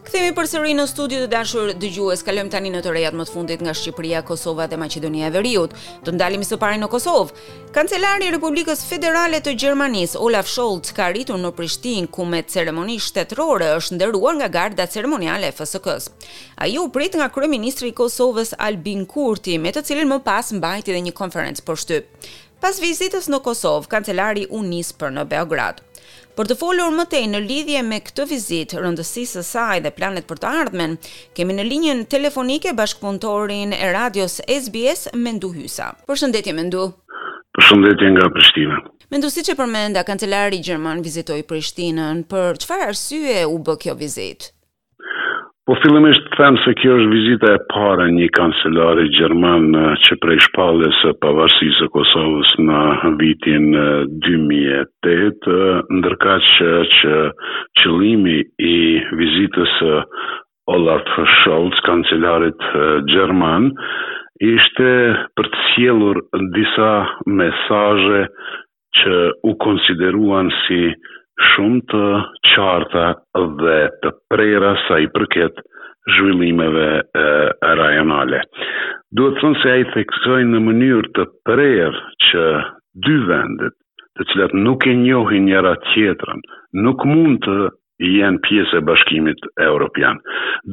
Kthehemi përsëri në studio të dashur dëgjues. Kalojmë tani në të rejat më të fundit nga Shqipëria, Kosova dhe Maqedonia e Veriut. Të ndalemi së pari në Kosovë. Kancelari i Republikës Federale të Gjermanisë, Olaf Scholz, ka arritur në Prishtinë, ku me ceremoni shtetërore është nderuar nga garda ceremoniale e FSK-s. Ai u prit nga kryeministri i Kosovës Albin Kurti, me të cilin më pas mbajti edhe një konferencë për shtyp. Pas vizitës në Kosovë, kancelari u nis për në Beograd. Për të folur më tej në lidhje me këtë vizitë, rëndësisë së saj dhe planet për të ardhmen, kemi në linjën telefonike bashkëpunëtorin e radios SBS, Mendu Hysa. Përshëndetje Mendu. Përshëndetje nga Prishtina. Mendu, siç e përmenda, kancelari gjerman vizitoi Prishtinën, për çfarë arsye u bë kjo vizitë? Po fillimisht të them se kjo është vizita e parë e një kancelari gjerman që prej shpalljes së pavarësisë së Kosovës në vitin 2008, ndërkaq që, që qëllimi i vizitës së Olaf Scholz, kancelarit gjerman, ishte për të sjellur disa mesazhe që u konsideruan si shumë të qarta dhe të prera sa i përket zhvillimeve rajonale. Duhet thënë se ai theksoi në mënyrë të prerë që dy vendet, të cilat nuk e njohin njëra-tjetrën, nuk mund të jenë pjesë e Bashkimit Evropian,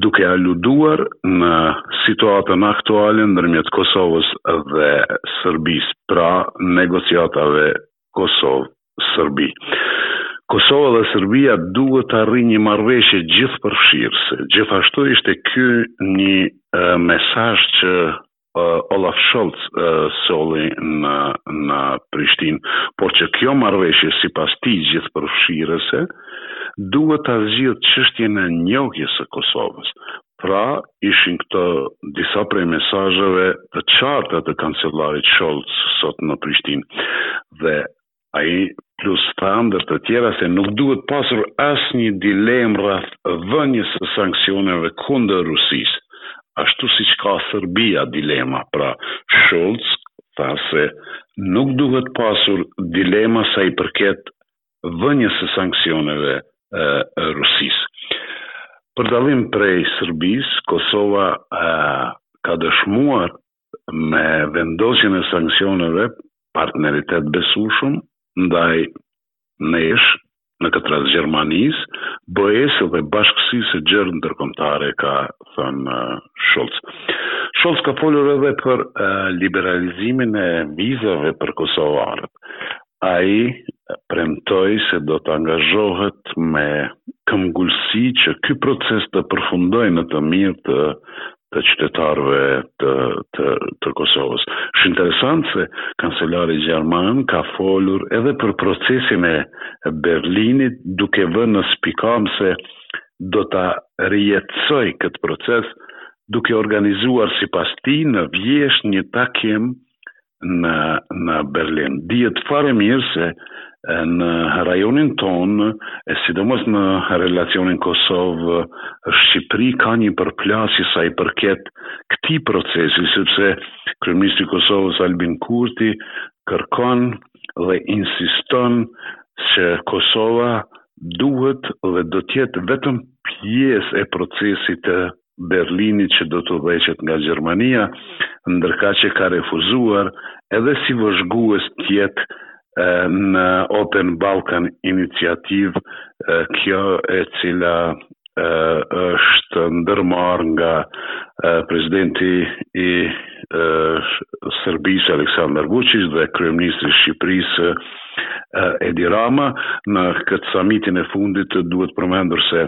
duke aluduar në situatën aktuale ndërmjet Kosovës dhe Serbisë, pra negociatave Kosovë-Serbi. Kosova dhe Serbia duhet të arrijnë një marrëveshje gjithëpërfshirëse. Gjithashtu ishte ky një mesazh që Olaf Scholz solli në Prishtinë, por që kjo marrëveshje sipas tij gjithëpërfshirëse duhet ta zgjidhë çështjen e njohjes së Kosovës. Pra, ishin këto disa prej mesazheve të qarta të kancelarit Scholz sot në Prishtinë. Dhe Ai plus tha ndër të tjera se nuk duhet pasur asnjë dilemë rreth vënies së sanksioneve kundër Rusisë, ashtu siç ka Serbia dilema, pra Scholz tha se nuk duhet pasur dilema sa i përket vënies së sanksioneve Rusisë. Për dallim prej Serbisë, Kosova ka dëshmuar me vendosjen e sanksioneve partner i besueshëm ndaj nesh në këtë rast Gjermanisë, BE-së dhe bashkësisë së gjerë ndërkombëtare, ka thënë Scholz. Scholz ka folur edhe për liberalizimin e vizave për kosovarët. Ai premtoi se do të angazhohet me këmbëngulësi që ky proces të përfundojë në të mirë të të qytetarëve të të të Kosovës. Është interesant se kancelari gjerman ka folur edhe për procesin e Berlinit duke vënë në spikam se do ta rijetësojë këtë proces duke organizuar sipas tij në vjeshtë një takim në në Berlin. Dihet fare mirë se në rajonin tonë, e sidomos në relacionin Kosovë Shqipëri ka një përplasje sa i përket këtij procesi, sepse kryeministri i Kosovës Albin Kurti kërkon dhe insiston që Kosova duhet dhe do të jetë vetëm pjesë e procesit të Berlinit që do të udhëheqet nga Gjermania, ndërkaq e ka refuzuar edhe si vëzhgues të jetë në Open Balkan Initiative, kjo e cila është ndërmarrë nga presidenti i Serbisë, Aleksandar Vuçiç dhe kryeministri i Shqipërisë, Edi Rama. Në këtë samitin e fundit duhet përmendur se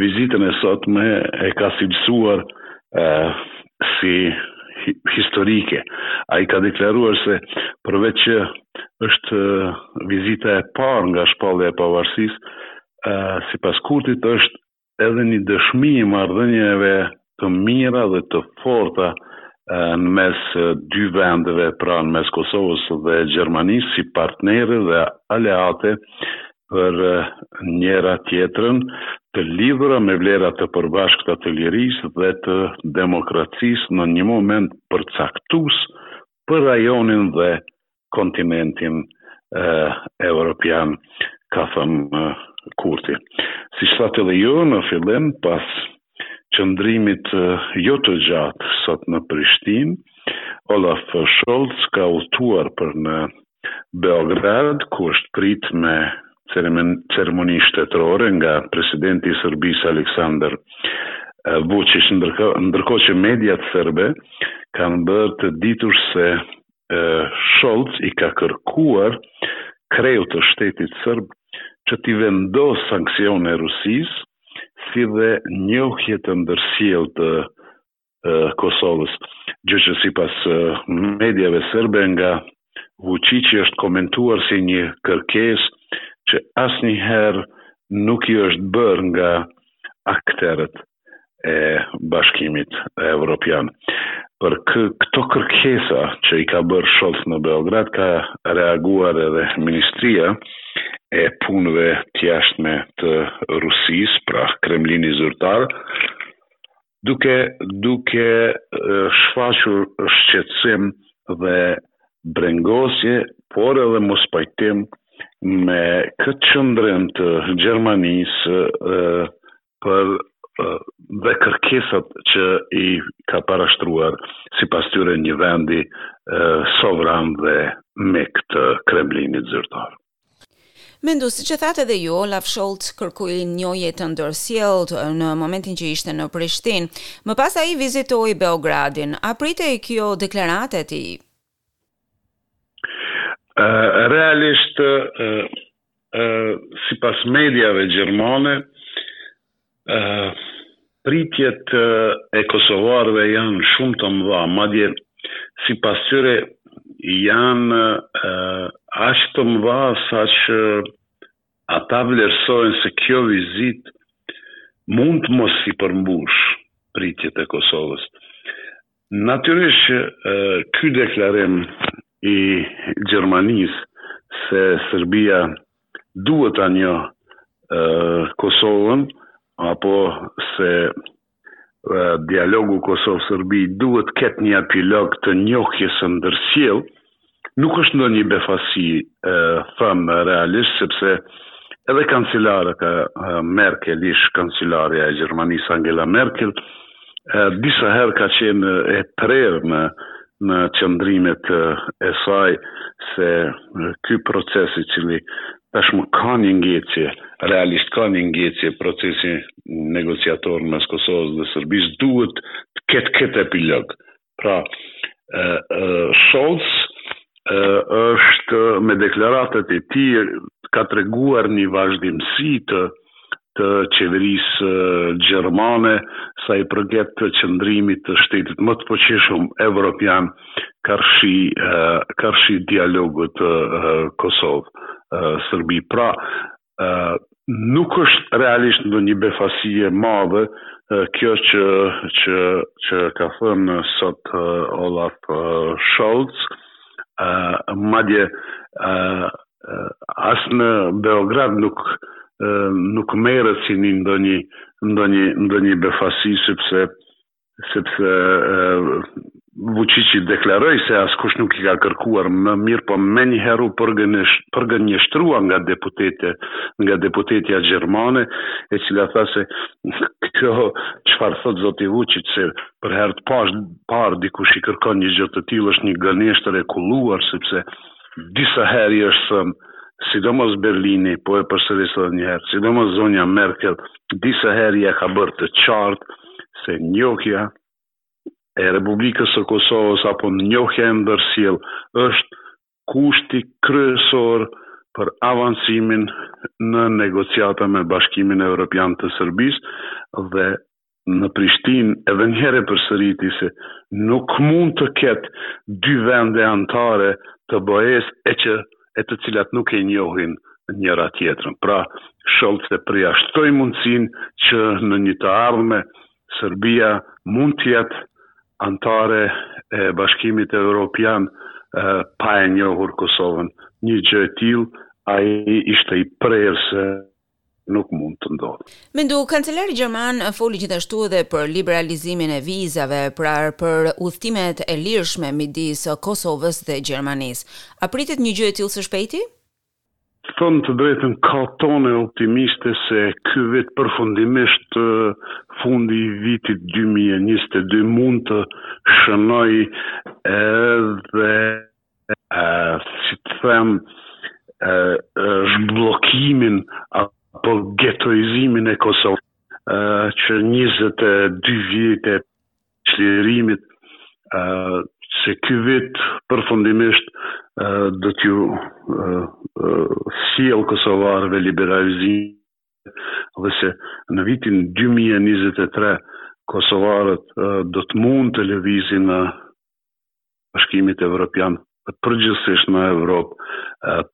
vizitën e sotme e ka cilësuar si historike. Ai ka deklaruar se përveç është vizita e parë nga shpallja e pavarësisë, sipas Kurtit është edhe një dëshmi i marrëdhënieve të mira dhe të forta në mes dy vendeve, pra në mes Kosovës dhe Gjermanisë si partnere dhe aleate për njëra tjetrën, të lidhura me vlera të përbashkëta të lirisë dhe të demokracisë në një moment përcaktues për rajonin dhe kontinentin evropian, ka thënë Kurti. Siç thatë edhe ju në fillim, pas qëndrimit jo të gjatë sot në Prishtinë, Olaf Scholz ka udhëtuar për në Beograd, ku është pritë me ceremoni shtetërore nga presidenti i Serbisë Aleksandar Vuçiç, ndërkohë që mediat serbe kanë bërë të ditur se Scholz i ka kërkuar kreut të shtetit serb që t'i vendosë sanksione Rusisë, si dhe njohje të ndërsjellë të Kosovës, gjë që sipas mediave serbe nga Vuçiqi është komentuar si një kërkesë që asnjëherë nuk i është bërë nga akterët e Bashkimit Evropian. Për këto kërkesa që i ka bërë Scholz në Beograd ka reaguar edhe Ministria e Punëve të Jashtme të Rusisë, pra Kremlini zyrtar, duke duke shfaqur shqetësim dhe brengosje, por edhe mospajtim me këtë qëndrim të Gjermanisë për dhe kërkesat që i ka parashtruar sipas tyre një vendi sovran dhe mik të Kremlinit zyrtar. Mendu, siç e thatë edhe ju, Olaf Scholz kërkoi njohje të ndërsjelltë në momentin që ishte në Prishtinë. Më pas ai vizitoi Beogradin. A pritej kjo deklaratë e tij? Realisht, sipas mediave gjermane, Pritjet e kosovarëve janë shumë të mëdha, madje sipas tyre janë aq të mëdha saqë ata vlerësojnë se kjo vizitë mund të mos i përmbushë pritjet e Kosovës. Natyrisht që ky deklarim i Gjermanisë se Serbia duhet ta njohë Kosovën apo se dialogu Kosovë-Serbi duhet të ketë një epilog të njohjes së ndërsjellë, nuk është ndonjë befasi them realisht sepse edhe kancelarja Merkel, ish-kancelarja e Gjermanisë Angela Merkel, disa herë ka qenë e prerë në në qëndrimet e saj se ky proces i cili tashmë ka një ngecje, realisht ka një ngecje procesi negociator mes Kosovës dhe Serbisë duhet të ketë këtë epilog Pra, Scholz është me deklaratat e tij ka treguar një vazhdimësi të të qeverisë gjermane sa i përket qëndrimit të shtetit më të fuqishëm evropian karshi karshi dialogut Kosovë Serbi. Pra, nuk është realisht ndonjë befasi e madhe kjo që, që, që ka thënë sot Olaf Scholz, madje as në Beograd nuk, nuk merret si një ndonjë ndonjë ndonjë befasi sepse sepse Vuçiqi deklaroi se askush nuk i ka kërkuar më, mirëpo menjëherë u përgënjeshtrua nga deputete, nga deputetja gjermane, e cila tha se kjo çfarë thotë zoti Vuçiq se për herë të parë dikush i kërkon një gjë të tillë është një gënjeshtër e kulluar sepse disa herë i është thënë sidomos Berlini, po e përsëris edhe një herë, sidomos zonja Merkel, disa herë ia ka bërë të qartë se njohja e Republikës së Kosovës apo njohja e ndërsjellë është kushti kryesor për avancimin në negociata me Bashkimin Evropian të Serbisë dhe në Prishtinë edhe një herë e përsëriti se nuk mund të ketë dy vende anëtare të BE-së e që e të cilat nuk e njohin njëra tjetrën. Pra, Scholz e përjashtoi mundësinë që në një të ardhme Serbia mund të jetë anëtare e Bashkimit Evropian pa e njohur Kosovën. Një gjë e tillë ai ishte i prerë se nuk mund të ndodhë. Mendu, kancelari gjerman foli gjithashtu edhe për liberalizimin e vizave, pra për udhëtimet e lirshme midis Kosovës dhe Gjermanisë. A pritet një gjë e tillë së shpejti? Të them të drejtën, ka tone optimiste se ky vit përfundimisht fundi i vitit 2022 mund të shënojë edhe si të them, zhbllokimin apo getoizimin e Kosovës që 22 vjet e çlirimit se ky vit përfundimisht do t'u sjellë kosovarëve liberalizimin dhe se në vitin 2023 kosovarët do të mund të lëvizin në Bashkimit Evropian përgjithësisht në Evropë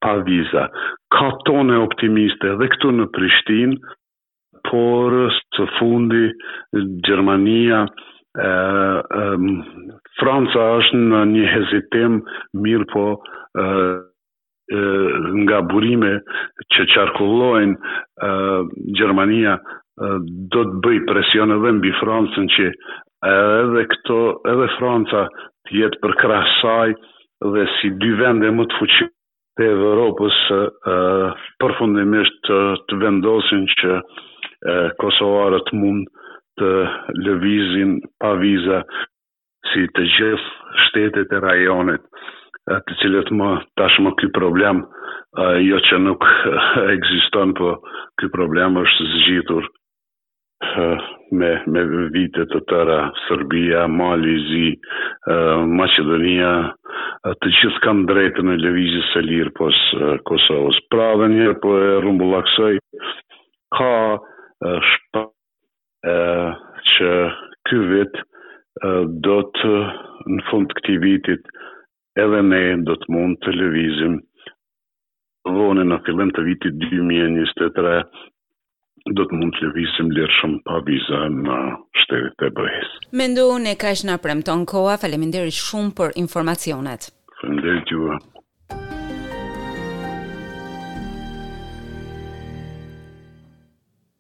pa viza. Ka tone optimiste dhe këtu në Prishtinë, por së fundi Gjermania Franca është në një hezitim, mirëpo nga burime që qarkullojnë Gjermania do të bëjë presion edhe mbi Francën që edhe këto edhe Franca të jetë përkrah saj dhe si dy vende më të fuqishme të Evropës përfundimisht të, të vendosin që kosovarët mund të lëvizin pa viza si të gjithë shtetet e rajonit, të cilët më tashmë ky problem jo që nuk ekziston, po ky problem është zgjidhur me me vite të tëra Serbia, Mali i Zi, Maqedonia, të gjithë kanë të drejtën e lëvizjes së lirë pos Kosovës. Pra edhe një herë po e rrumbullaksoj ka shpa që ky vit do të në fund të këtij vitit edhe ne do të mund të lëvizim ose në fillim të vitit 2023 do të mund të lëvizim lirshëm pa viza në shtetet e BE-së. Mendo ne kaq na premton koha, faleminderit shumë për informacionet. Faleminderit juve.